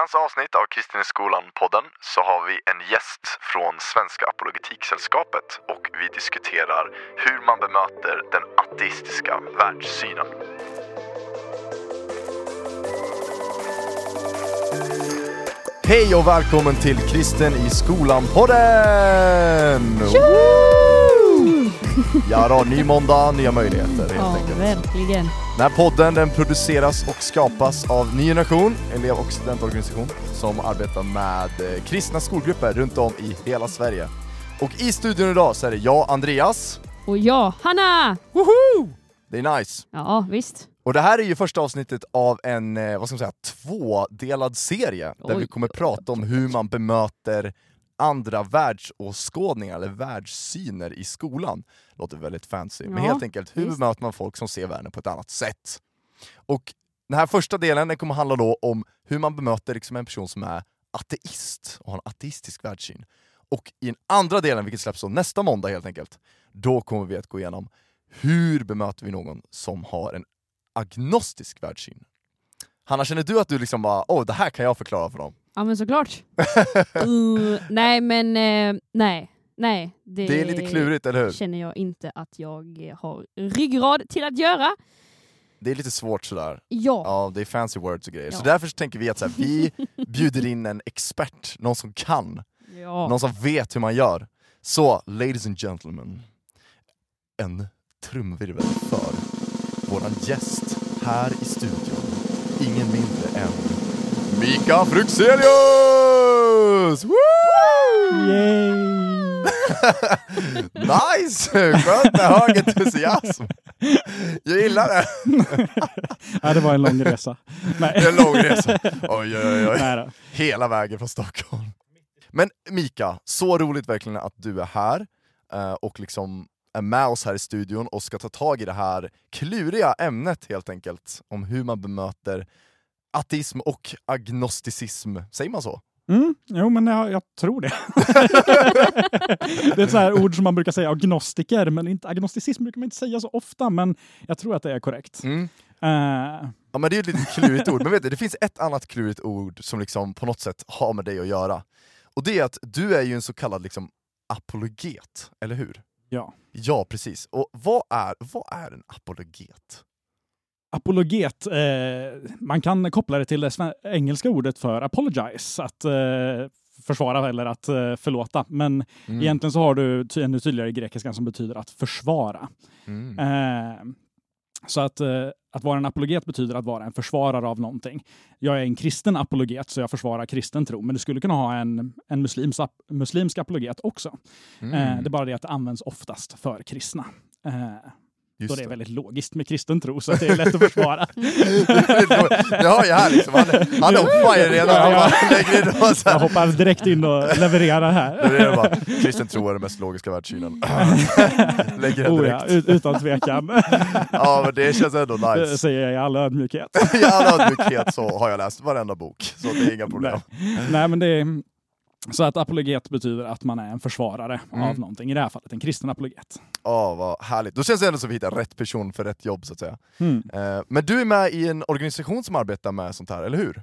veckans avsnitt av Kristin i skolan-podden så har vi en gäst från Svenska Apologetiksällskapet och vi diskuterar hur man bemöter den ateistiska världssynen. Hej och välkommen till Kristen i skolan-podden! Ja då, ny måndag, nya möjligheter helt Ja, enkelt. verkligen. Den här podden den produceras och skapas av Ny Generation, elev och studentorganisation som arbetar med eh, kristna skolgrupper runt om i hela Sverige. Och i studion idag så är det jag, Andreas. Och ja, Hanna! Woho! Det är nice. Ja, visst. Och det här är ju första avsnittet av en, eh, vad ska man säga, tvådelad serie där Oj, vi kommer prata om hur man bemöter andra världsåskådningar eller världssyner i skolan. Låter väldigt fancy, men Ja, helt enkelt hur visst. bemöter man folk som ser världen på ett annat sätt? Och den här första delen den kommer handla då om hur man bemöter liksom en person som är ateist och har en ateistisk världssyn. Och i den andra delen, vilket släpps nästa måndag helt enkelt, då kommer vi att gå igenom hur bemöter vi någon som har en agnostisk världssyn? Hanna, känner du att du liksom bara åh, det här kan jag förklara för dem? Ja men såklart. uh, nej men eh, nej, nej. Det, Det är lite klurigt, eller hur? känner jag inte att jag har ryggrad till att göra. Det är lite svårt sådär. Ja. Ja, det är fancy words och grejer. Så Ja. därför så tänker vi att så här, vi bjuder in en expert, någon som kan, ja. någon som vet hur man gör. Så, ladies and gentlemen, en trumvirvel för våran gäst här i studion. Ingen mindre än Mika Fruxelius! Nice! Skönt med hög entusiasm. Jag gillar det. ja, det var en lång resa. Nej. Det är en lång resa. Oj, oj, oj. Nej då. Hela vägen från Stockholm. Men Mika, så roligt verkligen att du är här eh, och liksom är med oss här i studion och ska ta tag i det här kluriga ämnet helt enkelt, om hur man bemöter ateism och agnosticism. Säger man så? Mm, jo, men jag, jag tror det. det är ett så här ord som man brukar säga, agnostiker, men inte, agnosticism brukar man inte säga så ofta, men jag tror att det är korrekt. Mm. Eh, Ja men det är ett lite klurigt ord, men vet du, det finns ett annat klurigt ord som liksom på något sätt har med dig att göra. Och det är att du är ju en så kallad liksom apologet, eller hur? ja. Ja, precis. Och vad är, vad är en apologet? Apologet, eh, man kan koppla det till det engelska ordet för apologize, att eh, försvara eller att eh, förlåta. Men Mm. egentligen så har du ty- ännu tydligare i grekiskan som betyder att försvara. Mm. Eh, så att, eh, att vara en apologet betyder att vara en försvarare av någonting. Jag är en kristen apologet, så jag försvarar kristen tro, men du skulle kunna ha en, en muslims, muslimsk apologet också. Mm. Eh, det är bara det att det används oftast för kristna. Just då det är väldigt logiskt med kristen tro, så det är lätt att försvara. det har jag här liksom, han, han är on fire redan. Ja, så Jag hoppar direkt in och levererar här. Det det bara, kristen tro är den mest logiska världssynen. lägger den Oh ja, direkt. ut- utan tvekan. Ja men det känns ändå Det nice. säger jag i all ödmjukhet. I all ödmjukhet så har jag läst varenda bok, så det är inga problem. Nej, men det är, så att apologet betyder att man är en försvarare Mm. av någonting. I det här fallet en kristen apologet. Åh vad härligt, då känns det ändå som att vi hittar rätt person för rätt jobb så att säga. Mm. Eh, Men du är med i en organisation som arbetar med sånt här, eller hur?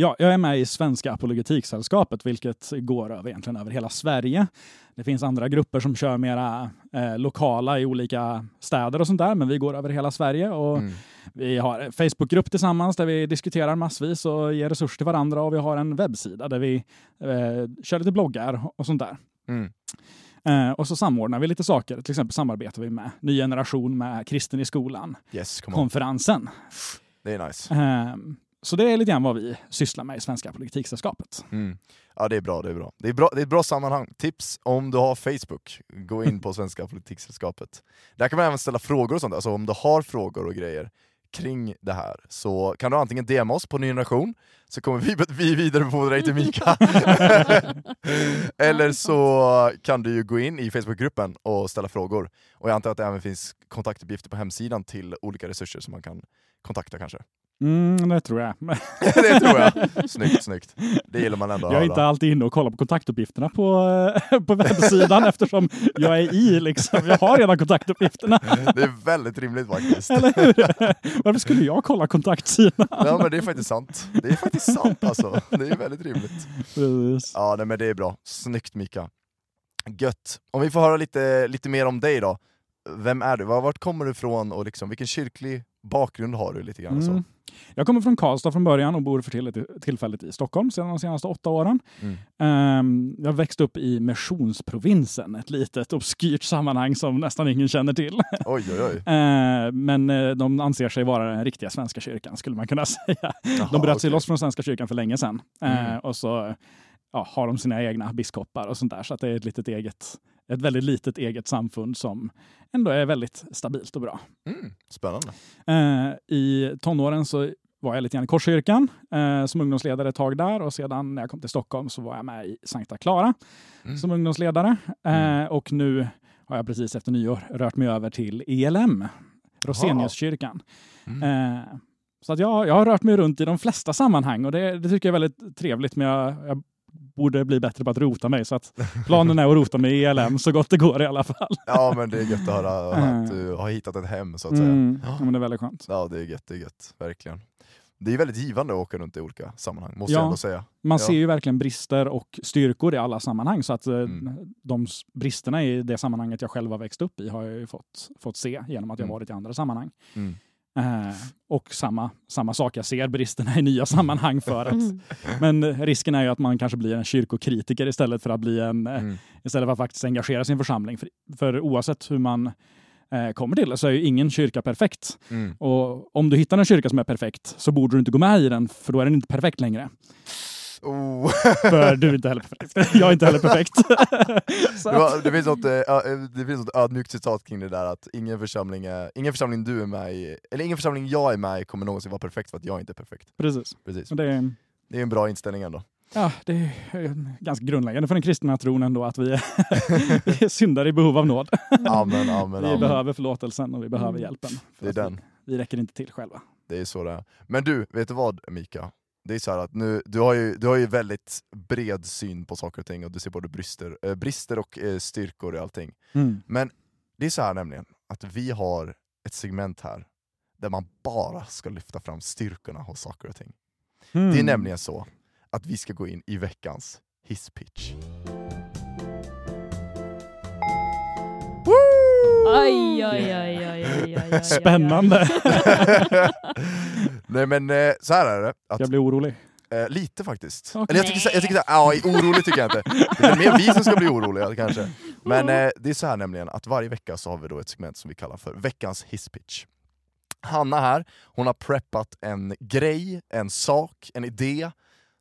Ja, jag är med i Svenska Apologetiksällskapet, vilket går över, egentligen över hela Sverige. Det finns andra grupper som kör mera eh, lokala i olika städer och sånt där, men vi går över hela Sverige. Och Mm. Vi har en Facebookgrupp tillsammans där vi diskuterar massvis och ger resurser till varandra och vi har en webbsida där vi eh, kör lite bloggar och sånt där. Mm. Eh, och så samordnar vi lite saker. Till exempel samarbetar vi med Ny Generation med Kristen i skolan, Yes, konferensen. Det är nice. Så det är lite grann vad vi sysslar med i Svenska Politiksällskapet. Mm. Ja det är bra, det är bra. Det är, bra. det är ett bra sammanhang. Tips om du har Facebook, gå in på Svenska Politiksällskapet. Där kan man även ställa frågor och sånt, alltså om du har frågor och grejer kring det här så kan du antingen DMa oss på Ny Generation, så kommer vi, vi vidarebefordra dig till Mika. Eller så kan du ju gå in i Facebookgruppen och ställa frågor. Och jag antar att det även finns kontaktuppgifter på hemsidan till olika resurser som man kan kontakta kanske. Mm, det tror jag. det tror jag. Snyggt, snyggt. Det gillar man ändå Jag är höra. inte alltid inne och kollar på kontaktuppgifterna på, eh, på webbsidan eftersom jag är i liksom. Jag har redan kontaktuppgifterna. Det är väldigt rimligt faktiskt. Eller hur? Varför skulle jag kolla kontaktsidan? Ja men det är faktiskt sant. Det är faktiskt sant alltså. Det är väldigt rimligt. Precis. Ja nej, men det är bra. Snyggt Mika. Gött. Om vi får höra lite, lite mer om dig då. Vem är du? Var- Vart kommer du ifrån och liksom, vilken kyrklig bakgrund har du? lite grann så? Mm. Jag kommer från Karlstad från början och bor för till- tillfället i Stockholm sedan de senaste åtta åren. Mm. Ehm, jag växte upp i missionsprovinsen, ett litet obskyrt sammanhang som nästan ingen känner till. Oj oj oj. Ehm, men eh, de anser sig vara den riktiga Svenska kyrkan, skulle man kunna säga. Jaha, De bröt sig okej. loss från Svenska kyrkan för länge sedan. Mm. och så ja, har de sina egna biskopar och sånt där. Så att det är ett, litet eget, ett väldigt litet eget samfund som ändå är väldigt stabilt och bra. Mm. Spännande. Eh, I tonåren så var jag lite grann i Korskyrkan eh, som ungdomsledare ett tag där och sedan när jag kom till Stockholm så var jag med i Sankta Clara Mm. som ungdomsledare. Eh, Mm. Och nu har jag precis efter nyår rört mig över till ELM, Roseniuskyrkan. Mm. Eh, så att jag, jag har rört mig runt i de flesta sammanhang och det, det tycker jag är väldigt trevligt men jag, jag borde bli bättre på att rota mig så att planen är att rota mig i ELM så gott det går i alla fall. Ja men det är gött att höra att du har hittat ett hem så att säga. Mm, ja, men det är väldigt skönt. Ja det är gött, det är gött. Verkligen. Det är väldigt givande att åka runt i olika sammanhang, måste Ja. jag ändå säga. Man Ja. ser ju verkligen brister och styrkor i alla sammanhang. Så att eh, Mm. de bristerna i det sammanhanget jag själv har växt upp i har jag ju fått, fått se genom att jag Mm. varit i andra sammanhang. Mm. Eh, och samma, samma sak, jag ser bristerna i nya sammanhang för att Mm. Men risken är ju att man kanske blir en kyrkokritiker istället för att bli en, eh, Mm. istället för att faktiskt engagera sin församling. För, för oavsett hur man eh, kommer till det så är ju ingen kyrka perfekt. Mm. Och om du hittar en kyrka som är perfekt så borde du inte gå med i den för då är den inte perfekt längre. Oh. För du är inte heller perfekt. Jag är inte heller perfekt. Det, var, det, finns något, eh, eh, det finns något ödmjukt citat kring det där att ingen församling, är, ingen församling du är med i, eller ingen församling jag är med i kommer någonsin vara perfekt för att jag inte är perfekt. precis. Precis. Det, är, Det är en bra inställning ändå. ja, det är ganska grundläggande för den kristna tron ändå att vi är, vi är syndare i behov av nåd. Amen, amen, Vi amen. behöver förlåtelsen och vi behöver Mm. hjälpen. Det är den. Vi, vi räcker inte till själva. Det är så det är. Men du, vet du vad Mika? Det är så här att nu, du, har ju, du har ju väldigt bred syn på saker och ting och du ser både brister, eh, brister och eh, styrkor i allting. Men det är så här nämligen, att vi har ett segment här där man bara ska lyfta fram styrkorna hos saker och ting. Mm. Det är nämligen så att vi ska gå in i veckans hisspitch. Oj. Spännande. Nej men eh, så här är det, att, Jag blir orolig. eh, lite faktiskt. Okej. Eller jag tycker, jag tycker så här, ja, orolig tycker jag inte. Det är mer vi som ska bli oroliga kanske. Men eh, det är så här nämligen att varje vecka så har vi då ett segment som vi kallar för veckans hisspitch. Hanna här, hon har preppat en grej, en sak, en idé,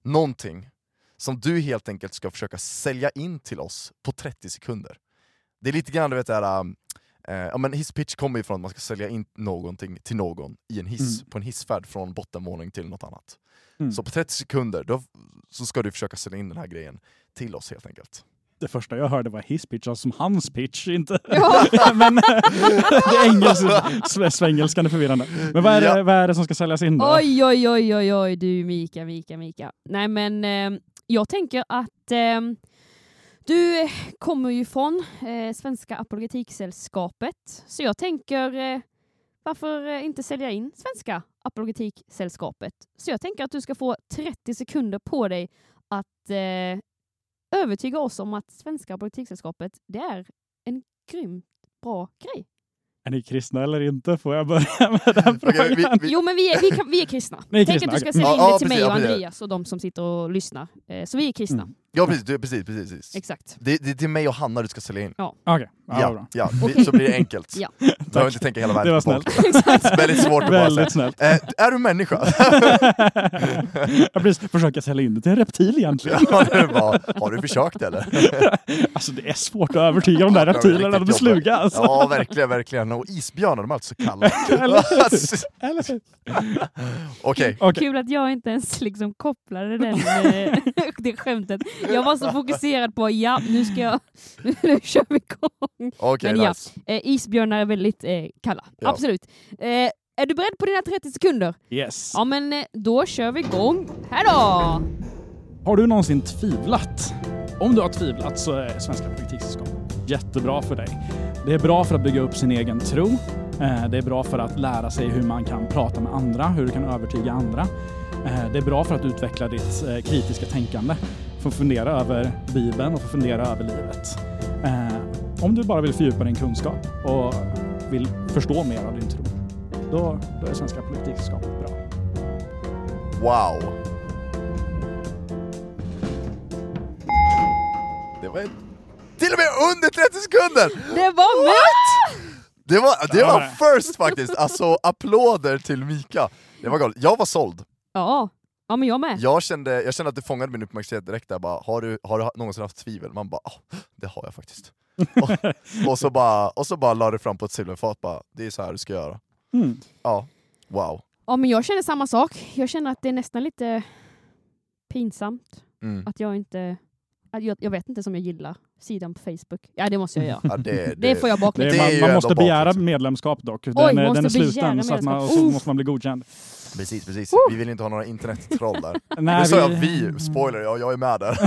någonting som du helt enkelt ska försöka sälja in till oss på 30 sekunder. Det är lite grann du vet det här, um, ja, men hisspitch kommer ju från att man ska sälja in någonting till någon i en hiss, Mm. på en hissfärd från bottenvåning till något annat. Mm. Så på 30 sekunder då, så ska du försöka sälja in den här grejen till oss helt enkelt. Det första jag hörde var his pitch, alltså som hans pitch, inte... Ja. Men det är engelsk, svengelskan är förvirrande. Men vad är, det, Ja. vad är det som ska säljas in då? Oj, oj, oj, oj, oj, du Mika, Mika, Mika. Nej men eh, jag tänker att eh, du kommer ju från eh, Svenska Apologetiksällskapet, så jag tänker eh, varför eh, inte sälja in Svenska Apologetiksällskapet? Så jag tänker att du ska få 30 sekunder på dig att eh, övertyga oss om att Svenska Apologetiksällskapet det är en grymt bra grej. Är ni kristna eller inte? Får jag börja med den Okej, frågan? vi- vi- Jo men vi är, vi kan, vi är kristna. Ni är Tänk kristna, att du ska okej. sälja in det ja, till mig och. Andreas och de som sitter och lyssnar. Eh, Så vi är kristna. Mm. Ja precis, du, precis, precis, precis. Exakt. Det, det är till mig och Hanna du ska sälja in. Okej, ja, Ja, ja. bra. ja, vi, Okej. så blir det enkelt. Ja. Du behöver inte tänka hela världen Det var på snällt. Exakt. Väldigt svårt att bara säga. Väldigt snällt. Eh, är du människa? jag precis försöker sälja in det till en reptil egentligen. ja, det var, har du försökt eller? Alltså det är svårt att övertyga de där Ja, är reptilerna, de är riktigt sluga alltså. Ja verkligen, verkligen. Och isbjörnar, de är alltid så kalla. Eller hur? Eller hur? Okej, Okej. Kul att jag inte ens liksom kopplade den, eh, det skämtet. Jag var så fokuserad på ja, nu ska jag, nu kör vi igång. okej, Men ja. nice. Eh, isbjörnar är väldigt eh, kalla, Ja. absolut. Eh, Är du beredd på dina 30 sekunder? Yes. Ja men eh, då kör vi igång. Här då! Har du någonsin tvivlat? Om du har tvivlat så är Svenska Politiksällskapet jättebra för dig. Det är bra för att bygga upp sin egen tro. Eh, Det är bra för att lära sig hur man kan prata med andra, hur du kan övertyga andra. Det är bra för att utveckla ditt kritiska tänkande, för att fundera över Bibeln och för att fundera över livet. Eh, Om du bara vill fördjupa din kunskap och vill förstå mer av din tro, då, då är Svenska Politiksällskapet bra. Wow. Det var till och med under 30 sekunder! Det var med! Det var, det var first faktiskt, alltså applåder till Mika. Det var galet. Jag var såld. Ja. Ja, men jag med. Jag kände, jag kände att det fångade min uppmärksamhet direkt där, bara, har, du, har du någonsin haft tvivel? Man bara, "Ja, det har jag faktiskt. och, och, så bara, och så bara la det fram på ett silverfat, bara, det är så här du ska göra. Mm. Ja, wow. Ja, men jag känner samma sak. Jag känner att det är nästan lite pinsamt Mm. att jag inte... Att jag, jag vet inte som jag gillar sidan på Facebook. Ja, det måste jag göra. Ja, det, Det får jag Det är är, ju man, man måste begära medlemskap dock. Den, Oj, den måste är sluten så att man, så Uff. måste man bli godkänd. Precis, precis. Vi vill inte ha några internettroll där. Nej, nu sa jag vi, spoiler, ja, jag är med där.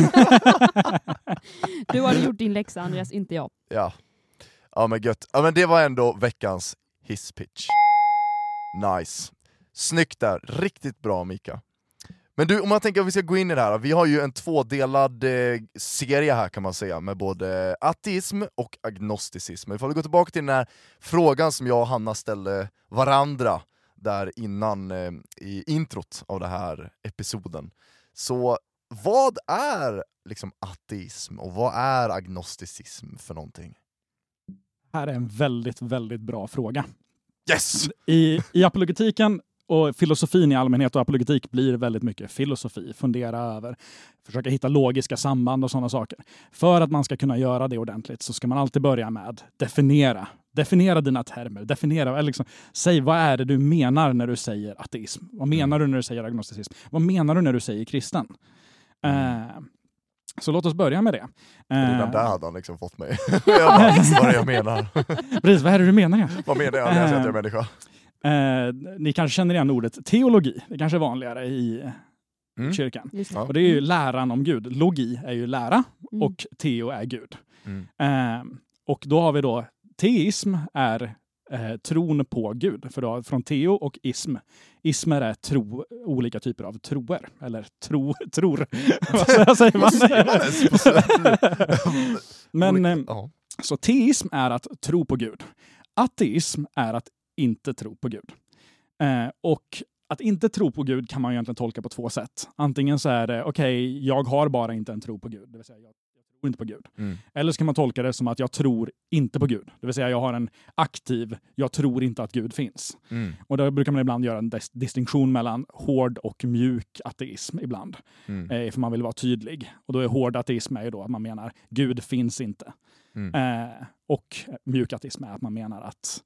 Du hade gjort din läxa Andreas, inte jag. Ja. ja men gött. Ja men det var ändå veckans hisspitch. Nice. Snyggt där, riktigt bra Mika. Men du, om man tänker att vi ska gå in i det här, vi har ju en tvådelad eh, serie här kan man säga, med både ateism och agnosticism. Ifall vi går tillbaka till den här frågan som jag och Hanna ställde varandra där innan eh, i introt av den här episoden. Så vad är liksom ateism och vad är agnosticism för någonting? här är en väldigt, väldigt bra fråga. Yes! I, I apologetiken och filosofin i allmänhet och apologetik blir väldigt mycket filosofi. Fundera över, försöka hitta logiska samband och sådana saker. För att man ska kunna göra det ordentligt så ska man alltid börja med definiera. Definiera dina termer. Definiera, eller liksom, säg vad är det du menar när du säger ateism? Vad menar du när du säger agnosticism? Vad menar du när du säger kristen? Eh, så låt oss börja med det. Redan Eh, där hade han liksom fått mig. jag bara, vad är det jag menar? precis, vad är det du menar? egentligen? vad menar jag när jag säger att jag är människa? Eh, ni kanske känner igen ordet teologi. Det kanske är vanligare i Mm. kyrkan. Det. Och det är ju läran om Gud. Logi är ju lära Mm. och teo är Gud. Mm. Eh, och då har vi då teism är eh, tron på Gud. För då, från teo och ism. Ismer är tro, olika typer av troer. Eller tro, tror. Vad säger man? Men eh, så teism är att tro på Gud. Ateism är att inte tro på Gud. Eh, och att inte tro på Gud kan man ju egentligen tolka på två sätt. Antingen så är det, okej, jag har bara inte en tro på Gud, det vill säga jag tror inte på Gud. Mm. Eller så kan man tolka det som att jag tror inte på Gud, det vill säga jag har en aktiv, jag tror inte att Gud finns. Mm. Och då brukar man ibland göra en dis- distinktion mellan hård och mjuk ateism ibland, Mm. eh, för man vill vara tydlig. Och då är hård ateism är ju då att man menar Gud finns inte. Mm. Eh, och mjuk ateism är att man menar att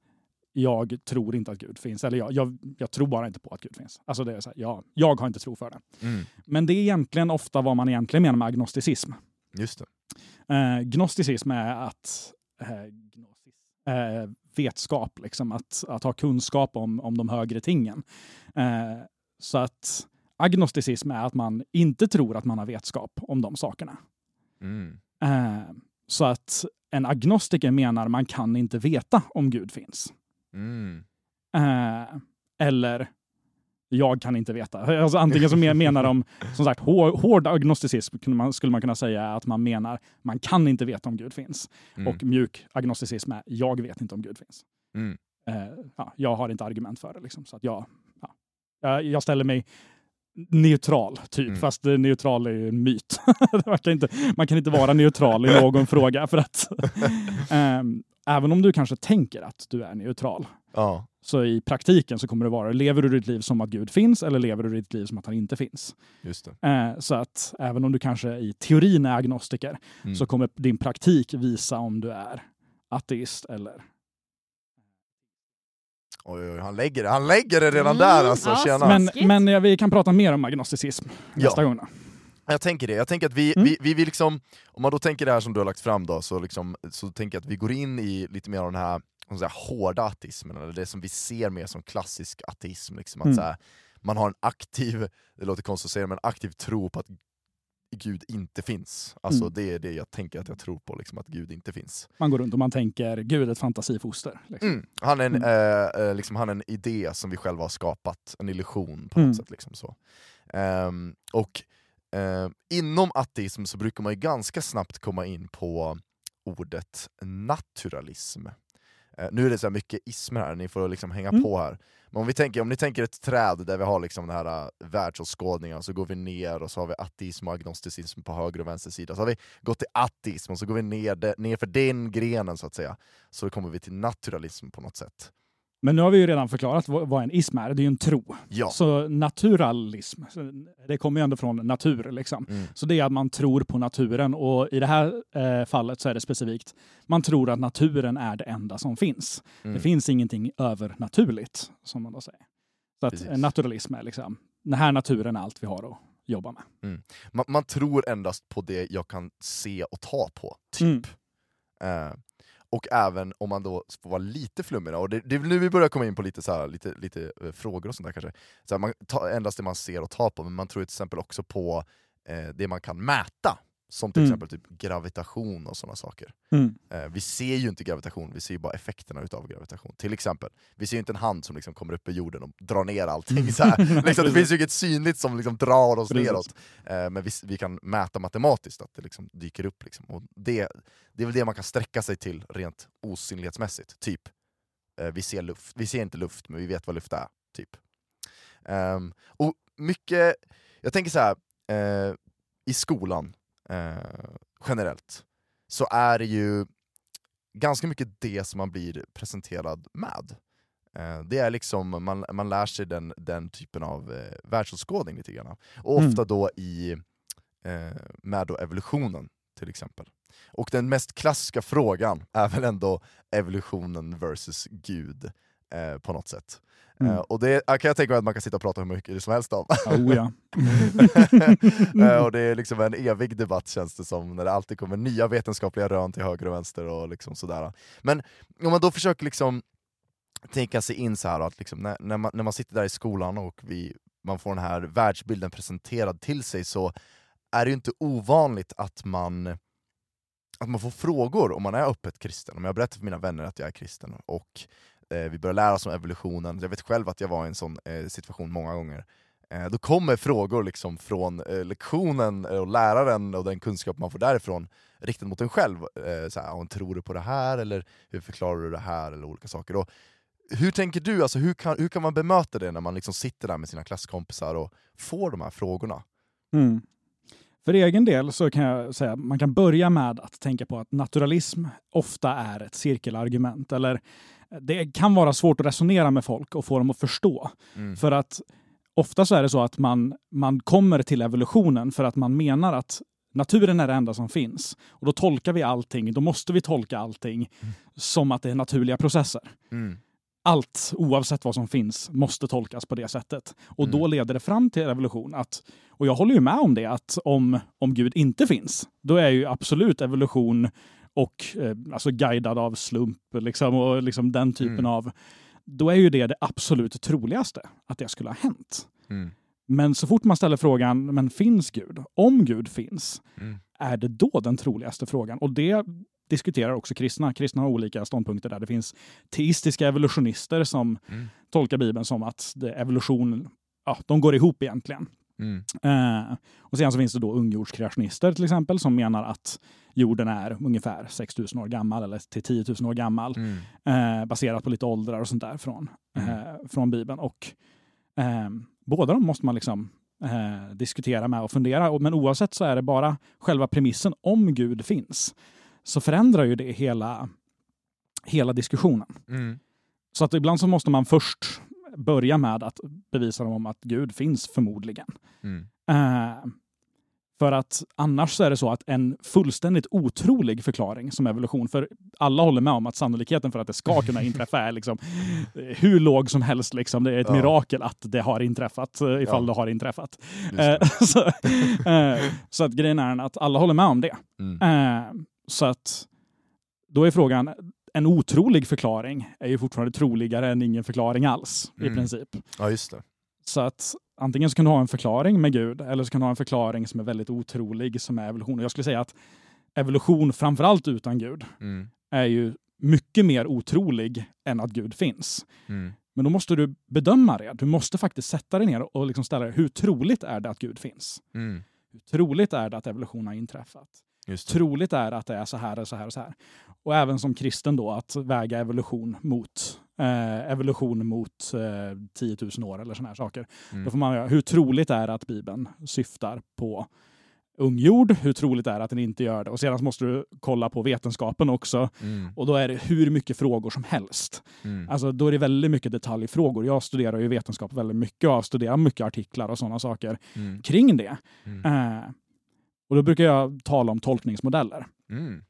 jag tror inte att Gud finns, eller jag, jag, jag tror bara inte på att Gud finns. Alltså det är så här, jag, jag har inte tro för det. Mm. Men det är egentligen ofta vad man egentligen menar med agnosticism. Just det. Eh, gnosticism är att eh, eh, vetskap, liksom, att, att ha kunskap om, om de högre tingen. Eh, så att agnosticism är att man inte tror att man har vetskap om de sakerna. Mm. Eh, så att en agnostiker menar man kan inte veta om Gud finns. Mm. Eh, eller jag kan inte veta. Alltså, antingen så men- menar de, som sagt, hår, hård agnosticism skulle man kunna säga att man menar man kan inte veta om Gud finns. Mm. Och mjuk agnosticism är jag vet inte om Gud finns. Mm. Eh, ja, jag har inte argument för det. Liksom, så att jag, ja, jag, jag ställer mig neutral, typ. Mm. Fast eh, neutral är ju en myt. man, kan inte, man kan inte vara neutral i någon fråga. För att, ehm, även om du kanske tänker att du är neutral, Ja. Så i praktiken så kommer det vara, lever du ditt liv som att Gud finns eller lever du ditt liv som att han inte finns? Just det. Eh, så att även om du kanske i teorin är agnostiker Mm. så kommer din praktik visa om du är ateist eller Oj, oj, han lägger det, han lägger det redan Mm, där alltså, ja, men- men ja, vi kan prata mer om agnosticism Ja. nästa gång. Jag tänker det, jag tänker att vi, Mm. vi, vi vill liksom, om man då tänker det här som du har lagt fram då, så, liksom, så tänker jag att vi går in i lite mer av den här, säga, hårda ateismen, eller det som vi ser mer som klassisk ateism. Liksom, att Mm. här, man har en aktiv, det låter konstigt att säga, men en aktiv tro på att Gud inte finns. Alltså Mm. det är det jag tänker att jag tror på, liksom, att Gud inte finns. Man går runt och man tänker, gud ett fantasifoster. Liksom. Mm. Han, är en, Mm. eh, eh, liksom, han är en idé som vi själva har skapat, en illusion på något Mm. sätt. Liksom, så. Ehm, och eh, inom ateism så brukar man ju ganska snabbt komma in på ordet naturalism. Eh, nu är det så mycket ismer här, ni får liksom hänga Mm. på här. Men om, vi tänker, om ni tänker ett träd där vi har liksom den här uh, världsåskådningen, så går vi ner och så har vi ateism och agnosticism på höger och vänster sida. Så har vi gått till ateism och så går vi ner, ner för den grenen så att säga. Så kommer vi till naturalism på något sätt. Men nu har vi ju redan förklarat vad en ism är, det är ju en tro. Ja. Så naturalism, det kommer ju ändå från natur. Liksom. Mm. Så det är att man tror på naturen och i det här eh, fallet så är det specifikt, man tror att naturen är det enda som finns. Mm. Det finns ingenting övernaturligt, som man då säger. Så att Precis. naturalism är liksom, den här naturen är allt vi har att jobba med. man, man tror endast på det jag kan se och ta på, typ. Mm. Och även om man då får vara lite flummig, då, och det, det är nu vi börjar komma in på lite, så här, lite, lite eh, frågor och sånt där kanske. Så här, man tar endast det man ser och tar på, men man tror ju till exempel också på eh, det man kan mäta. Som till Mm. exempel typ gravitation och sådana saker. Mm. Eh, vi ser ju inte gravitation, vi ser ju bara effekterna utav gravitation. Till exempel, vi ser ju inte en hand som liksom kommer upp i jorden och drar ner allting. Så här. liksom, det finns ju inget synligt som liksom drar oss Precis. neråt. Eh, men vi, vi kan mäta matematiskt att det liksom dyker upp. Liksom. Och det, det är väl det man kan sträcka sig till rent osynlighetsmässigt. Typ, eh, vi ser luft. Vi ser inte luft, men vi vet vad luft är. Typ. Ehm, och mycket, jag tänker så här, i skolan eh, generellt, så är det ju ganska mycket det som man blir presenterad med. Eh, det är liksom, man, man lär sig den, den typen av eh, världsåskådning lite grann. Och Mm. ofta då i, eh, med då evolutionen till exempel. Och den mest klassiska frågan är väl ändå evolutionen versus Gud eh, på något sätt. Mm. Eh, och det kan jag tänka mig att man kan sitta och prata hur mycket som helst om. Oh, ja. Eh, och det är liksom en evig debatt känns det som, när det alltid kommer nya vetenskapliga rön till höger och vänster och liksom sådär. Men om man då försöker liksom tänka sig in så här att liksom när, när, man, när man sitter där i skolan och vi, man får den här världsbilden presenterad till sig så är det ju inte ovanligt att man, att man får frågor om man är öppet kristen. Om jag berättar för mina vänner att jag är kristen och Eh, vi börjar lära oss om evolutionen, jag vet själv att jag var i en sån eh, situation många gånger, eh, då kommer frågor liksom från eh, lektionen eh, och läraren och den kunskap man får därifrån riktad mot en själv. Eh, så här, tror du på det här? Eller hur förklarar du det här? Eller olika saker. Och hur tänker du, alltså, hur, kan, hur kan man bemöta det när man liksom sitter där med sina klasskompisar och får de här frågorna? Mm. För egen del så kan jag säga att man kan börja med att tänka på att naturalism ofta är ett cirkelargument. Eller det kan vara svårt att resonera med folk och få dem att förstå. Mm. För att ofta så är det så att man, man kommer till evolutionen för att man menar att naturen är det enda som finns. Och då tolkar vi allting, då måste vi tolka allting som att det är naturliga processer. Mm. Allt, oavsett vad som finns, måste tolkas på det sättet. Och Mm. då leder det fram till evolution. Att, och jag håller ju med om det, att om, om Gud inte finns, då är ju absolut evolution och eh, alltså guidad av slump liksom, och liksom den typen Mm. av... Då är ju det det absolut troligaste, att det skulle ha hänt. Mm. Men så fort man ställer frågan, men finns Gud? Om Gud finns, Mm. är det då den troligaste frågan? Och det diskuterar också kristna. Kristna har olika ståndpunkter där. Det finns teistiska evolutionister som Mm. tolkar Bibeln som att evolution, ja, de går ihop egentligen. Mm. Eh, och sen så finns det då ungjordskreationister till exempel som menar att jorden är ungefär 6000 år gammal eller till 10 000 år gammal Mm. eh, baserat på lite åldrar och sånt där från, Mm. eh, från Bibeln. Och eh, båda de måste man liksom eh, diskutera med och fundera. Men oavsett så är det bara själva premissen om Gud finns så förändrar ju det hela, hela diskussionen. Mm. Så att ibland så måste man först börja med att bevisa dem om att Gud finns förmodligen. Mm. Eh, För att annars så är det så att en fullständigt otrolig förklaring som evolution, för alla håller med om att sannolikheten för att det ska kunna inträffa är liksom hur låg som helst. Liksom. Det är ett Ja. mirakel att det har inträffat, eh, ifall Ja. det har inträffat. Det. Eh, så, eh, så att grejen är att alla håller med om det. Mm. Eh, så att då är frågan, en otrolig förklaring är ju fortfarande troligare än ingen förklaring alls i Mm. princip. Ja, just det. Så att antingen så kan du ha en förklaring med Gud eller så kan du ha en förklaring som är väldigt otrolig som är evolution. Och jag skulle säga att evolution, framförallt utan Gud, Mm. är ju mycket mer otrolig än att Gud finns. Mm. Men då måste du bedöma det. Du måste faktiskt sätta dig ner och liksom ställa dig, hur troligt är det att Gud finns? Mm. Hur troligt är det att evolution har inträffat? Just det. troligt är att det är så här och så här och så här. Och även som kristen då att väga evolution mot eh, evolution mot eh, 10 000 år eller såna här saker. Mm. Då får man hur troligt är det att Bibeln syftar på ungjord? Hur troligt är det att den inte gör det? Och sedan måste du kolla på vetenskapen också. Mm. Och då är det hur mycket frågor som helst. Mm. Alltså då är det väldigt mycket detaljfrågor. Jag studerar ju vetenskap väldigt mycket och har studerat mycket artiklar och sådana saker Mm. kring det. Mm. Eh, och då brukar jag tala om tolkningsmodeller Mm.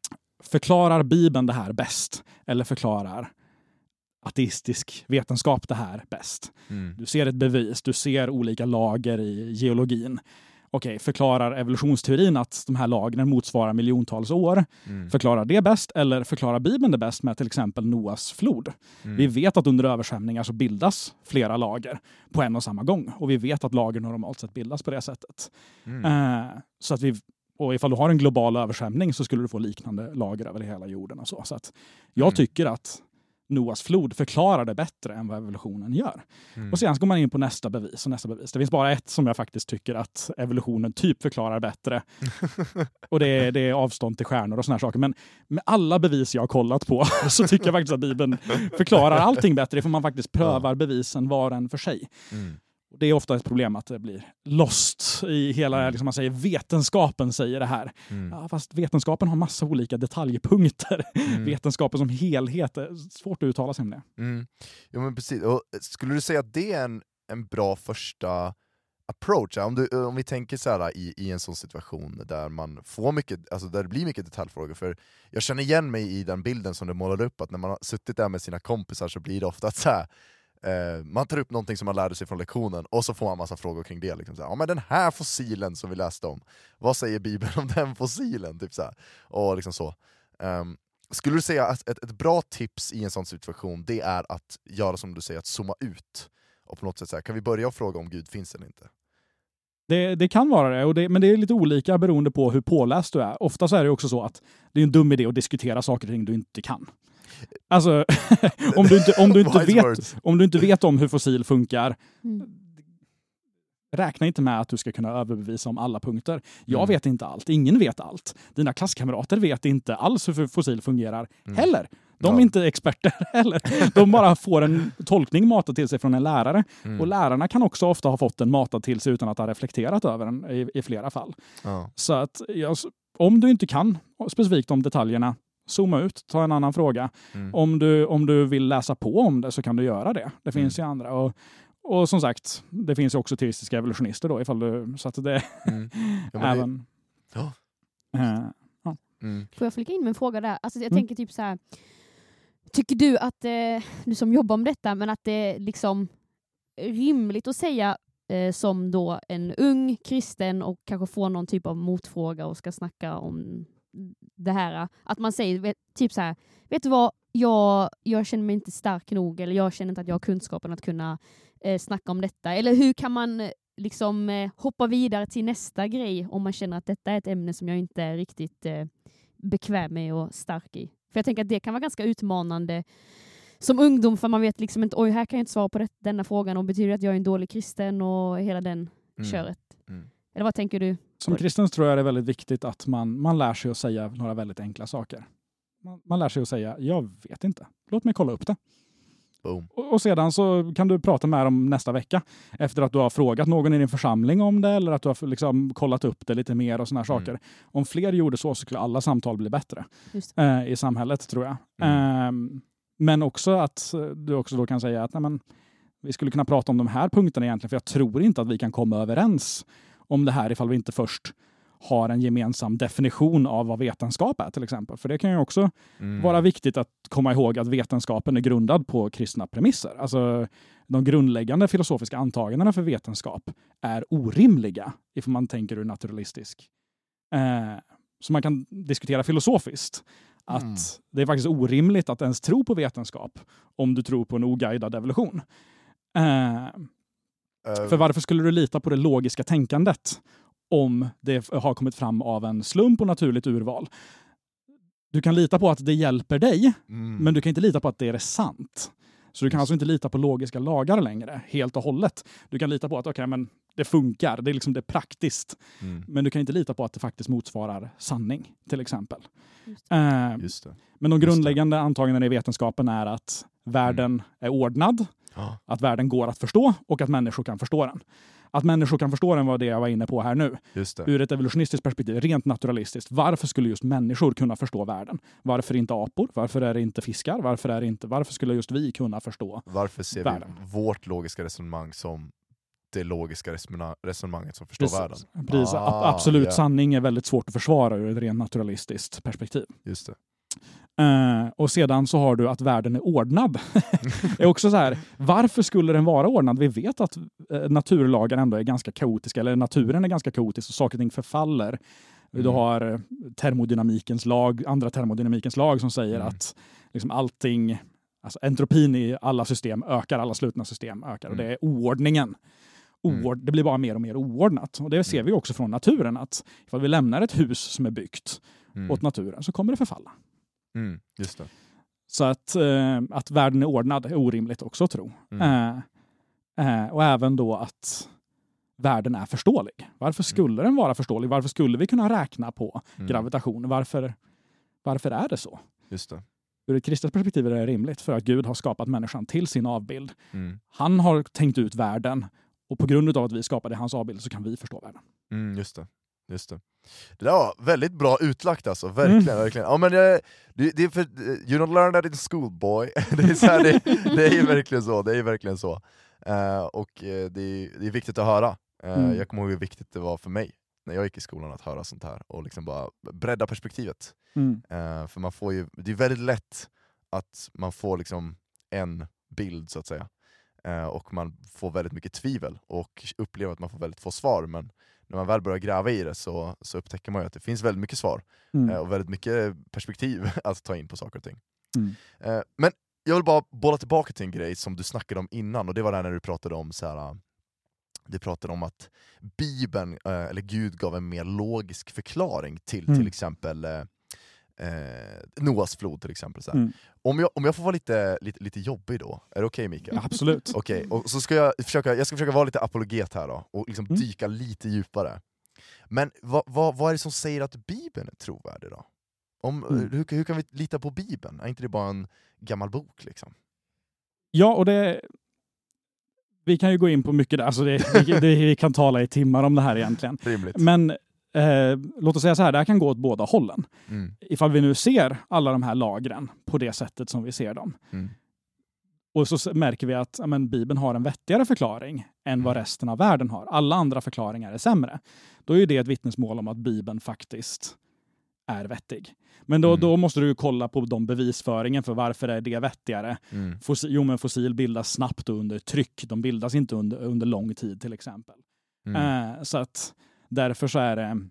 förklarar Bibeln det här bäst? Eller förklarar ateistisk vetenskap det här bäst? Mm. Du ser ett bevis, du ser olika lager i geologin. Okej, förklarar evolutionsteorin att de här lagren motsvarar miljontals år? Mm. Förklarar det bäst? Eller förklarar Bibeln det bäst med till exempel Noas flod? Mm. Vi vet att under översvämningar så bildas flera lager på en och samma gång. Och vi vet att lager normalt sett bildas på det sättet. Eh, så att vi, och ifall du har en global översvämning så skulle du få liknande lager över hela jorden. Och så. Så att jag Mm. tycker att Noas flod förklarar det bättre än vad evolutionen gör. Mm. Och sen går man in på nästa bevis och nästa bevis. Det finns bara ett som jag faktiskt tycker att evolutionen typ förklarar bättre. och det är, det är avstånd till stjärnor och såna här saker. Men med alla bevis jag har kollat på så tycker jag faktiskt att Bibeln förklarar allting bättre. För man faktiskt prövar bevisen var och en för sig. Mm. Det är ofta ett problem att det blir lost i hela, Mm. liksom man säger vetenskapen säger det här. Mm. Ja, fast vetenskapen har massa olika detaljpunkter. Mm. Vetenskapen som helhet, är svårt att uttala sig om det. Mm. Jo men precis, och skulle du säga att det är en, en bra första approach? Om, du, om vi tänker så här i, i en sån situation där man får mycket, alltså där det blir mycket detaljfrågor, för jag känner igen mig i den bilden som du målar upp, att när man har suttit där med sina kompisar så blir det ofta att så här, eh, man tar upp någonting som man lärde sig från lektionen, och så får man massa frågor kring det. Liksom såhär, ja, men den här fossilen som vi läste om, vad säger Bibeln om den fossilen? Typ. Och liksom så. Um, skulle du säga att ett, ett bra tips i en sån situation, det är att göra som du säger, att zooma ut? Och på något sätt så här, kan vi börja fråga om Gud finns eller inte? Det, det kan vara det, och det, men det är lite olika beroende på hur påläst du är. Ofta så är det också så att det är en dum idé att diskutera saker och ting du inte kan. Alltså, om du inte, om du inte, vet, om du inte vet om hur fossil funkar, Mm. räkna inte med att du ska kunna överbevisa om alla punkter. Jag Mm. vet inte allt, ingen vet allt. Dina klasskamrater vet inte alls hur fossil fungerar Mm. heller. De är Ja. inte experter heller. De bara får en tolkning matad till sig från en lärare. Mm. Och lärarna kan också ofta ha fått den matad till sig utan att ha reflekterat över den i, i flera fall. Ja. Så att om du inte kan specifikt om detaljerna, zooma ut, ta en annan fråga. Mm. Om du, om du vill läsa på om det så kan du göra det. Det finns Mm. ju andra. Och, och som sagt, det finns ju också teistiska evolutionister då, ifall du, så att det Mm. Ja, men det- även... Ja. Eh, Mm. Får jag flika in med en fråga där? Alltså jag Mm. tänker typ så här. Tycker du att, eh, du som jobbar med detta, men att det är liksom rimligt att säga eh, som då en ung kristen och kanske får någon typ av motfråga och ska snacka om det här. Att man säger typ så här, vet du vad, jag, jag känner mig inte stark nog eller jag känner inte att jag har kunskapen att kunna eh, snacka om detta. Eller hur kan man eh, liksom eh, hoppa vidare till nästa grej om man känner att detta är ett ämne som jag inte är riktigt eh, bekväm med och stark i. För jag tänker att det kan vara ganska utmanande som ungdom för man vet liksom inte oj här kan jag inte svara på det, denna frågan och betyder det att jag är en dålig kristen och hela den Mm. köret. Eller vad tänker du? som kristen tror jag det är väldigt viktigt att man, man lär sig att säga några väldigt enkla saker. Man, man lär sig att säga, jag vet inte. Låt mig kolla upp det. Boom. Och, och sedan så kan du prata med dem nästa vecka efter att du har frågat någon i din församling om det eller att du har liksom kollat upp det lite mer och såna här Mm. saker. Om fler gjorde så, så skulle alla samtal bli bättre Just eh, i samhället tror jag. Mm. Ehm, men också att eh, du också då kan säga att nej, men, vi skulle kunna prata om de här punkterna egentligen, för jag tror inte att vi kan komma överens om det här ifall vi inte först har en gemensam definition av vad vetenskap är till exempel. För det kan ju också Mm. vara viktigt att komma ihåg att vetenskapen är grundad på kristna premisser. Alltså de grundläggande filosofiska antagandena för vetenskap är orimliga ifall man tänker ur naturalistisk. Eh, så man kan diskutera filosofiskt att Mm. det är faktiskt orimligt att ens tro på vetenskap om du tror på en oguidad evolution. Eh, för varför skulle du lita på det logiska tänkandet om det har kommit fram av en slump och naturligt urval? Du kan lita på att det hjälper dig, mm. men du kan inte lita på att det är sant. Så du kan alltså inte lita på logiska lagar längre, helt och hållet. Du kan lita på att okay, men det funkar, det är, liksom, det är praktiskt. Mm. Men du kan inte lita på att det faktiskt motsvarar sanning, till exempel. Just Eh, Just det. men de det. grundläggande antagandena i vetenskapen är att världen är ordnad, Ja. att världen går att förstå och att människor kan förstå den. Att människor kan förstå den var det jag var inne på här nu. Just det. Ur ett evolutionistiskt perspektiv, rent naturalistiskt. Varför skulle just människor kunna förstå världen? Varför inte apor? Varför är det inte fiskar? Varför, är det inte, varför skulle just vi kunna förstå? Varför ser världen. vi vårt logiska resonemang som det logiska resonemanget som förstår världen? Precis. Ah, absolut ja. sanning är väldigt svårt att försvara ur ett rent naturalistiskt perspektiv. Just det. Eh, och sedan så har du att världen är ordnad. är också så här, varför skulle den vara ordnad? Vi vet att eh, naturlagar ändå är ganska kaotiska, eller naturen är ganska kaotisk och saker och ting förfaller. Du Mm. har eh, termodynamikens lag, andra termodynamikens lag som säger Mm. att liksom allting, alltså entropin i alla system ökar, alla slutna system ökar. Och Mm. det är oordningen. Mm. Oord, Det blir bara mer och mer oordnat. Och det ser Mm. vi också från naturen, att ifall vi lämnar ett hus som är byggt Mm. åt naturen så kommer det förfalla. Mm. Just det. Så att, eh, att världen är ordnad är orimligt också att tro. Mm. Eh, eh, och även då att världen är förståelig. Varför skulle den vara förståelig? Varför skulle vi kunna räkna på Mm. gravitation? Varför, varför är det så? Just det. Ur ett kristet perspektiv är det rimligt för att Gud har skapat människan till sin avbild. Mm. Han har tänkt ut världen och på grund av att vi skapade hans avbild så kan vi förstå världen. Mm, just det. Just det. Det där var väldigt bra utlagt alltså, verkligen. Mm. verkligen. Ja, men det, det, det är för, you don't learn that in school boy. det, är så här, det, det är verkligen så. Det är verkligen så. Eh, och eh, det, är, det är viktigt att höra. Eh, Mm. Jag kommer ihåg hur viktigt det var för mig när jag gick i skolan att höra sånt här och liksom bara bredda perspektivet. Eh, för man får ju, det är väldigt lätt att man får liksom en bild så att säga. Eh, och man får väldigt mycket tvivel och upplever att man får väldigt få svar. Men när man väl börjar gräva i det så, så upptäcker man ju att det finns väldigt mycket svar Mm. eh, och väldigt mycket perspektiv att ta in på saker och ting. Mm. Eh, men jag vill bara bolla tillbaka till en grej som du snackade om innan, och det var det när du pratade om så här, du pratade om att Bibeln, eller Gud gav en mer logisk förklaring till Mm. till exempel eh, Noas flod till exempel. Så. Mm. Om, jag, om jag får vara lite, lite, lite jobbig då, är det okej Mikael? Absolut. Okej, och så ska jag försöka, jag ska försöka vara lite apologet här då, och liksom Mm. dyka lite djupare. Men vad, vad, vad är det som säger att Bibeln är trovärdig då? Om, Mm. hur, hur kan vi lita på Bibeln? Är inte det bara en gammal bok? liksom? Ja, och det... Vi kan ju gå in på mycket där. Alltså det, vi, det, vi kan tala i timmar om det här egentligen. Rimligt. Men eh, låt oss säga så här, det här kan gå åt båda hållen. Mm. Ifall vi nu ser alla de här lagren på det sättet som vi ser dem. Mm. Och så märker vi att ja, men, Bibeln har en vettigare förklaring än vad Mm. resten av världen har. Alla andra förklaringar är sämre. Då är ju det ett vittnesmål om att Bibeln faktiskt är vettig. Men då, Mm. då måste du ju kolla på de bevisföringen för varför är det vettigare. Mm. Fossil, jo, men fossil bildas snabbt och under tryck. De bildas inte under, under lång tid till exempel. Mm. Eh, så att därför så är det,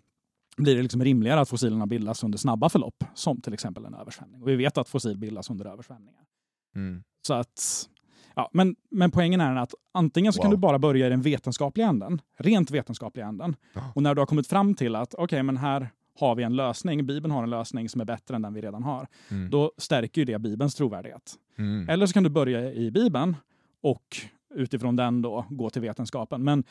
blir det liksom rimligare att fossilerna bildas under snabba förlopp, som till exempel en översvämning. Och vi vet att fossil bildas under översvämningar. Mm. Så att, ja, men, men poängen är att antingen så kan Wow. du bara börja i den vetenskapliga änden, rent vetenskapliga änden. Och när du har kommit fram till att okej, men här har vi en lösning, Bibeln har en lösning som är bättre än den vi redan har, Mm. då stärker ju det Bibelns trovärdighet. Mm. Eller så kan du börja i Bibeln och utifrån den då gå till vetenskapen. Men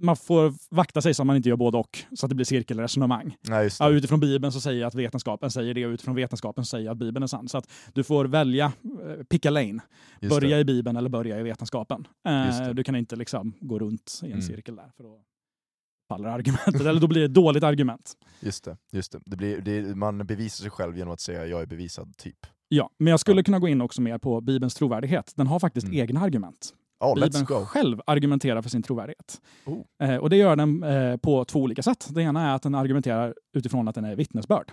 man får vakta sig så att man inte gör både och, så att det blir cirkelresonemang. Just det. Ja, utifrån Bibeln så säger jag att vetenskapen säger det och utifrån vetenskapen säger jag att Bibeln är sann. Så att du får välja, eh, pick a lane. Just börja det. i Bibeln eller börja i vetenskapen. Eh, du kan inte liksom gå runt i en Mm. cirkel där, för då faller argumentet. eller då blir det ett dåligt argument. Just det. Just det. Det blir, det, man bevisar sig själv genom att säga jag är bevisad, typ. Ja, men jag skulle kunna gå in också mer på Bibelns trovärdighet. Den har faktiskt Mm. egna argument. Let's Bibeln själv argumenterar för sin trovärdighet. Oh. Eh, och det gör den eh, på två olika sätt. Det ena är att den argumenterar utifrån att den är vittnesbörd.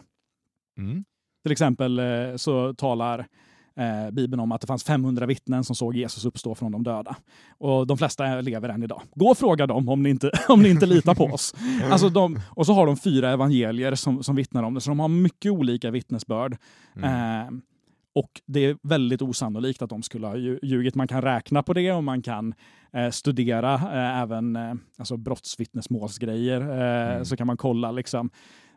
Mm. Till exempel eh, så talar eh, Bibeln om att det fanns 500 vittnen som såg Jesus uppstå från de döda. Och de flesta lever än idag. Gå och fråga dem om ni inte, om ni inte litar på oss. Alltså de, och så har de fyra evangelier som, som vittnar om det, så de har mycket olika vittnesbörd. Mm. Och det är väldigt osannolikt att de skulle ha lju- ljugit. Man kan räkna på det och man kan eh, studera eh, även eh, alltså brottsvittnesmålsgrejer. Eh, Mm. Så kan man kolla, liksom,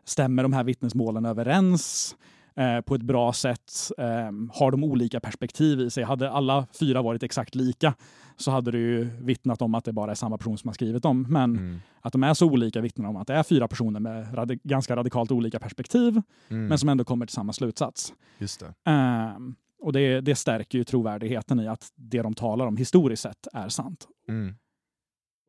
stämmer de här vittnesmålen överens eh, på ett bra sätt? Eh, har de olika perspektiv i sig? Hade alla fyra varit exakt lika så hade det ju vittnat om att det bara är samma person som har skrivit dem. Men Mm. att de är så olika vittnar om att det är fyra personer med radi- ganska radikalt olika perspektiv, Mm. men som ändå kommer till samma slutsats. Just det. Ehm, och det, det stärker ju trovärdigheten i att det de talar om historiskt sett är sant. Mm.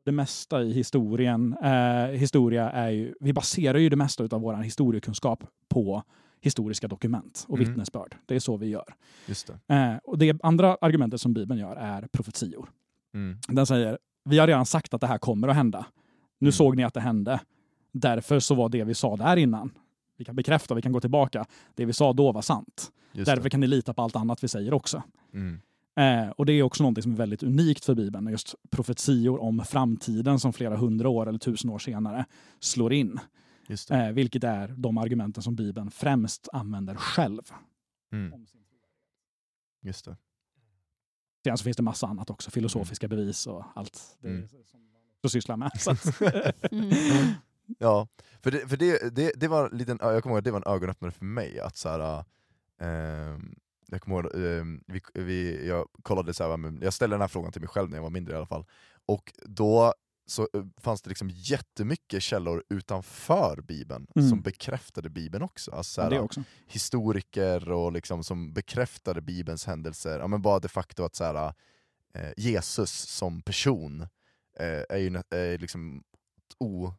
Det mesta i historien, eh, historia är ju, vi baserar ju det mesta av vår historiekunskap på historiska dokument och Mm. vittnesbörd. Det är så vi gör. Just det. Eh, och det andra argumentet som Bibeln gör är profetior. Mm. Den säger, vi har redan sagt att det här kommer att hända. Nu Mm. såg ni att det hände. Därför så var det vi sa där innan. Vi kan bekräfta, vi kan gå tillbaka. Det vi sa då var sant. Just Därför det. kan ni lita på allt annat vi säger också. Mm. Eh, och det är också något som är väldigt unikt för Bibeln, just profetior om framtiden som flera hundra år eller tusen år senare slår in. Just det. Eh, vilket är de argumenten som Bibeln främst använder själv. Mm. Just det. Sen så finns det massa annat också, filosofiska bevis och allt det Mm. som sysslar med. Så att, Mm. Ja, för det, för det, det, det var en liten, jag kommer ihåg att det var en ögonöppnare för mig, att så här, ehm, jag kommer ihåg, ehm, vi, vi, jag kollade så här, jag ställde den här frågan till mig själv när jag var mindre i alla fall, och då så eh, fanns det liksom jättemycket källor utanför Bibeln Mm. som bekräftade Bibeln också. Alltså, så ja, här, det också. historiker och liksom som bekräftade Bibelns händelser. Ja, men bara det faktum att så här, eh, Jesus som person eh, är ju är liksom o,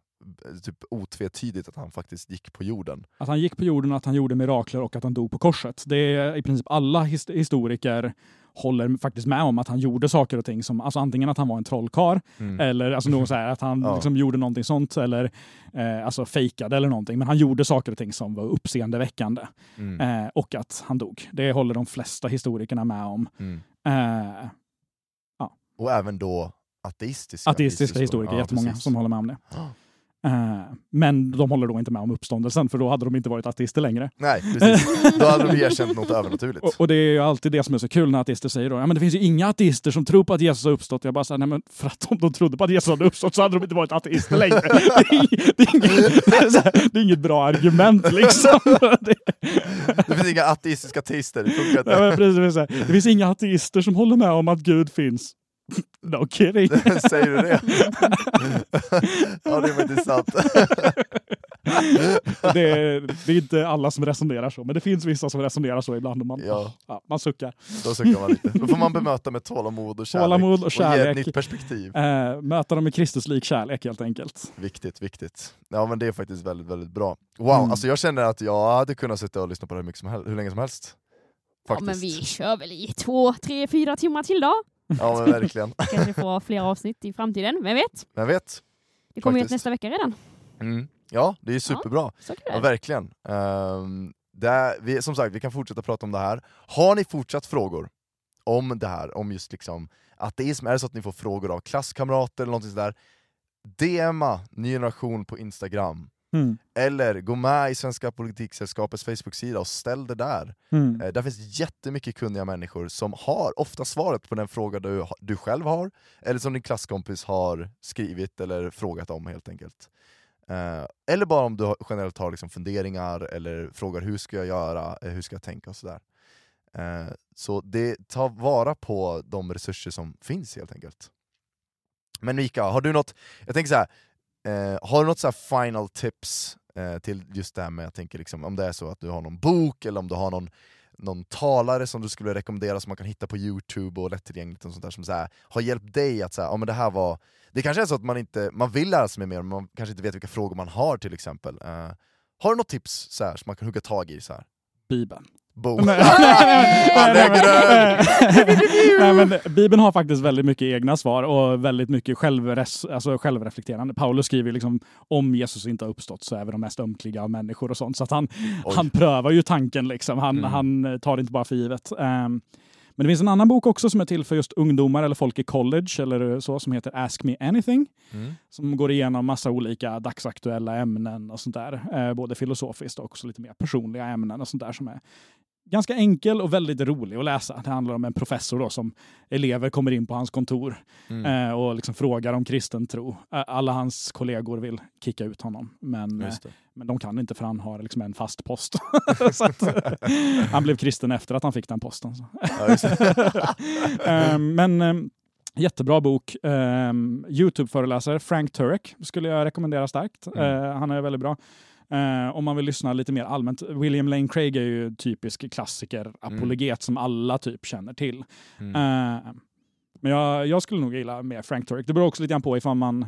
typ otvetydigt att han faktiskt gick på jorden. Att han gick på jorden, att han gjorde mirakler och att han dog på korset. Det är i princip alla his historiker håller faktiskt med om att han gjorde saker och ting som, alltså antingen att han var en trollkarl Mm. eller alltså någon så här, att han Ja. liksom gjorde någonting sånt eller eh, alltså fejkade eller någonting. Men han gjorde saker och ting som var uppseendeväckande Mm. eh, och att han dog. Det håller de flesta historikerna med om. Mm. Eh, Och även då ateistiska, ateistiska historiker, Ja, jättemånga precis. som håller med om det. Eh, men de håller då inte med om uppståndelsen för då hade de inte varit ateister längre. Nej, precis. Då hade de erkänt något övernaturligt. Och, och det är ju alltid det som är så kul när ateister säger då, ja men det finns ju inga ateister som tror på att Jesus har uppstått. Jag bara säger, nej men för att om de trodde på att Jesus hade uppstått så hade de inte varit ateister längre. Det är, det är, inget, det är, här, det är inget bra argument liksom. Det, finns inga ateistiska ateister, det funkar inte. ja, precis, det finns inga ateister som håller med om att Gud finns. No kidding. Säger du det? ja, det är faktiskt sant. Det är, det är inte alla som resonerar så, men det finns vissa som resonerar så ibland. Och man, Ja. ja, man suckar. Då suckar man lite. Då får man bemöta med tålamod och kärlek. Tålamod och Och ge ett kärlek. nytt perspektiv. Eh, möta dem med Kristus lik kärlek helt enkelt. Viktigt, viktigt. Ja men det är faktiskt väldigt, väldigt bra. Wow, Mm. alltså jag känner att jag hade kunnat sitta och lyssna på det hur, mycket som helst, hur länge som helst. Ja, men vi kör väl i två, tre, fyra timmar till då. Ja men verkligen. Kanske får fler avsnitt i framtiden, vem vet? Men vet. Det kommer ju ett nästa vecka redan. Mm. Ja, det är superbra. Kan Ja, det. verkligen. Um, det vi, som sagt, vi kan fortsätta prata om det här. Har ni fortsatt frågor om det här, om just liksom ateism, är det så att ni får frågor av klasskamrater eller någonting sådär, DMa Ny Generation på Instagram. Mm. Eller gå med i Svenska Politiksällskapets Facebook-sida och ställ det där. Mm. Eh, där finns jättemycket kunniga människor som har ofta svaret på den fråga du, du själv har, eller som din klasskompis har skrivit eller frågat om helt enkelt. Eh, eller bara om du generellt har liksom funderingar eller frågar hur ska jag göra, eh, hur ska jag tänka och sådär. Eh, så det, ta vara på de resurser som finns helt enkelt. Men Mika, har du något, jag tänker så här, eh, har du något så här final tips eh, till just det här med, jag tänker liksom, om det är så att du har någon bok eller om du har någon, någon talare som du skulle rekommendera som man kan hitta på youtube och lättillgängligt och sånt där som så här, har hjälpt dig att säga, ja men det här var det kanske är så att man inte, man vill lära sig mer men man kanske inte vet vilka frågor man har till exempel. Eh, har du något tips så här, som man kan hugga tag i? Så här? Bibeln. Bo. Nej, Han är grön! Nej, men Bibeln har faktiskt väldigt mycket egna svar och väldigt mycket självres, alltså självreflekterande. Paulus skriver liksom om Jesus inte har uppstått så är vi de mest ömkliga av människor och sånt. Så att han, Oj. han prövar ju tanken, liksom. han, Mm. han tar det inte bara för givet. Ehm, men det finns en annan bok också som är till för just ungdomar eller folk i college eller så som heter Ask Me Anything. Mm. Som går igenom massa olika dagsaktuella ämnen och sånt där. Eh, både filosofiskt och också lite mer personliga ämnen och sånt där som är ganska enkel och väldigt rolig att läsa. Det handlar om en professor då som elever kommer in på hans kontor Mm. eh, och liksom frågar om kristen tro. Alla hans kollegor vill kicka ut honom, men, eh, men de kan inte för han har liksom en fast post. att, eh, han blev kristen efter att han fick den posten. Eh, men eh, jättebra bok. Youtube-föreläsare Frank Turek skulle jag rekommendera starkt. Mm. Han är väldigt bra. Eh, om man vill lyssna lite mer allmänt. William Lane Craig är ju typisk klassiker, apologet som alla typ känner till. Mm. Eh, men jag, jag skulle nog gilla mer Frank Turek. Det beror också lite grann på ifall man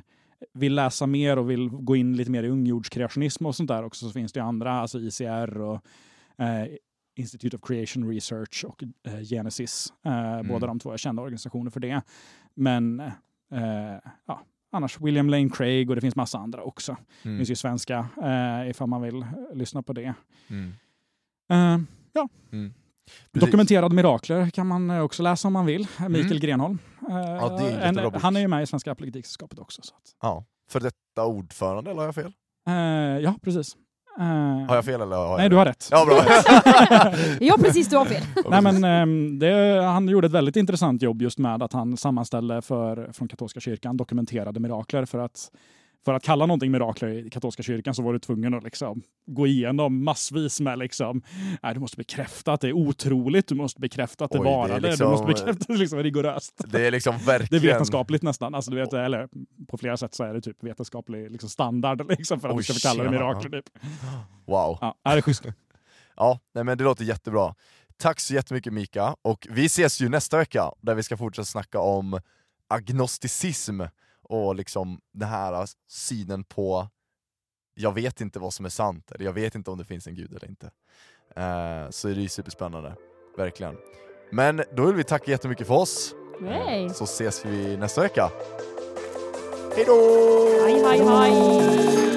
vill läsa mer och vill gå in lite mer i ungjordskreationism och sånt där också så finns det andra, alltså ICR och eh, Institute of Creation Research och eh, Genesis. Eh, Båda de två är kända organisationer för det. Men eh, ja, annars William Lane Craig och det finns massa andra också. Det Mm. finns ju svenska eh, ifall man vill eh, lyssna på det. Mm. Eh, Mm. Precis. Dokumenterade mirakler kan man eh, också läsa om man vill. Mikael Mm. Grenholm. Eh, Ja, det är en han är ju med i Svenska Apologetiksällskapet också. Så att, Ja. För detta ordförande, eller har jag fel? eh, ja, precis. Eh, Har jag fel eller har jag Nej, du har rätt. Ja, bra. Ja precis, du har fel. Nej, men, ehm, det, han gjorde ett väldigt intressant jobb just med att han sammanställde för, från katolska kyrkan dokumenterade mirakler för att för att kalla någonting mirakler i katolska kyrkan så var du tvungen att liksom gå igenom massvis med liksom, nej, du måste bekräfta att det är otroligt, du måste bekräfta att det Oj, det är varade, liksom- du måste bekräfta det liksom rigoröst. Det är liksom Det är verkligen... vetenskapligt nästan, alltså, du vet, eller på flera sätt så är det typ vetenskaplig liksom, standard liksom, för att Oj, du ska få kalla det mirakler. Typ. Wow. Ja, det är schysst. Ja, nej, men det låter jättebra. Tack så jättemycket Mika, och vi ses ju nästa vecka där vi ska fortsätta snacka om agnosticism och liksom den här synen på jag vet inte vad som är sant, eller jag vet inte om det finns en gud eller inte. Eh, så är det ju superspännande, verkligen. Men då vill vi tacka jättemycket för oss, Hej. så ses vi nästa vecka. Hejdå! Hej, hej, hej.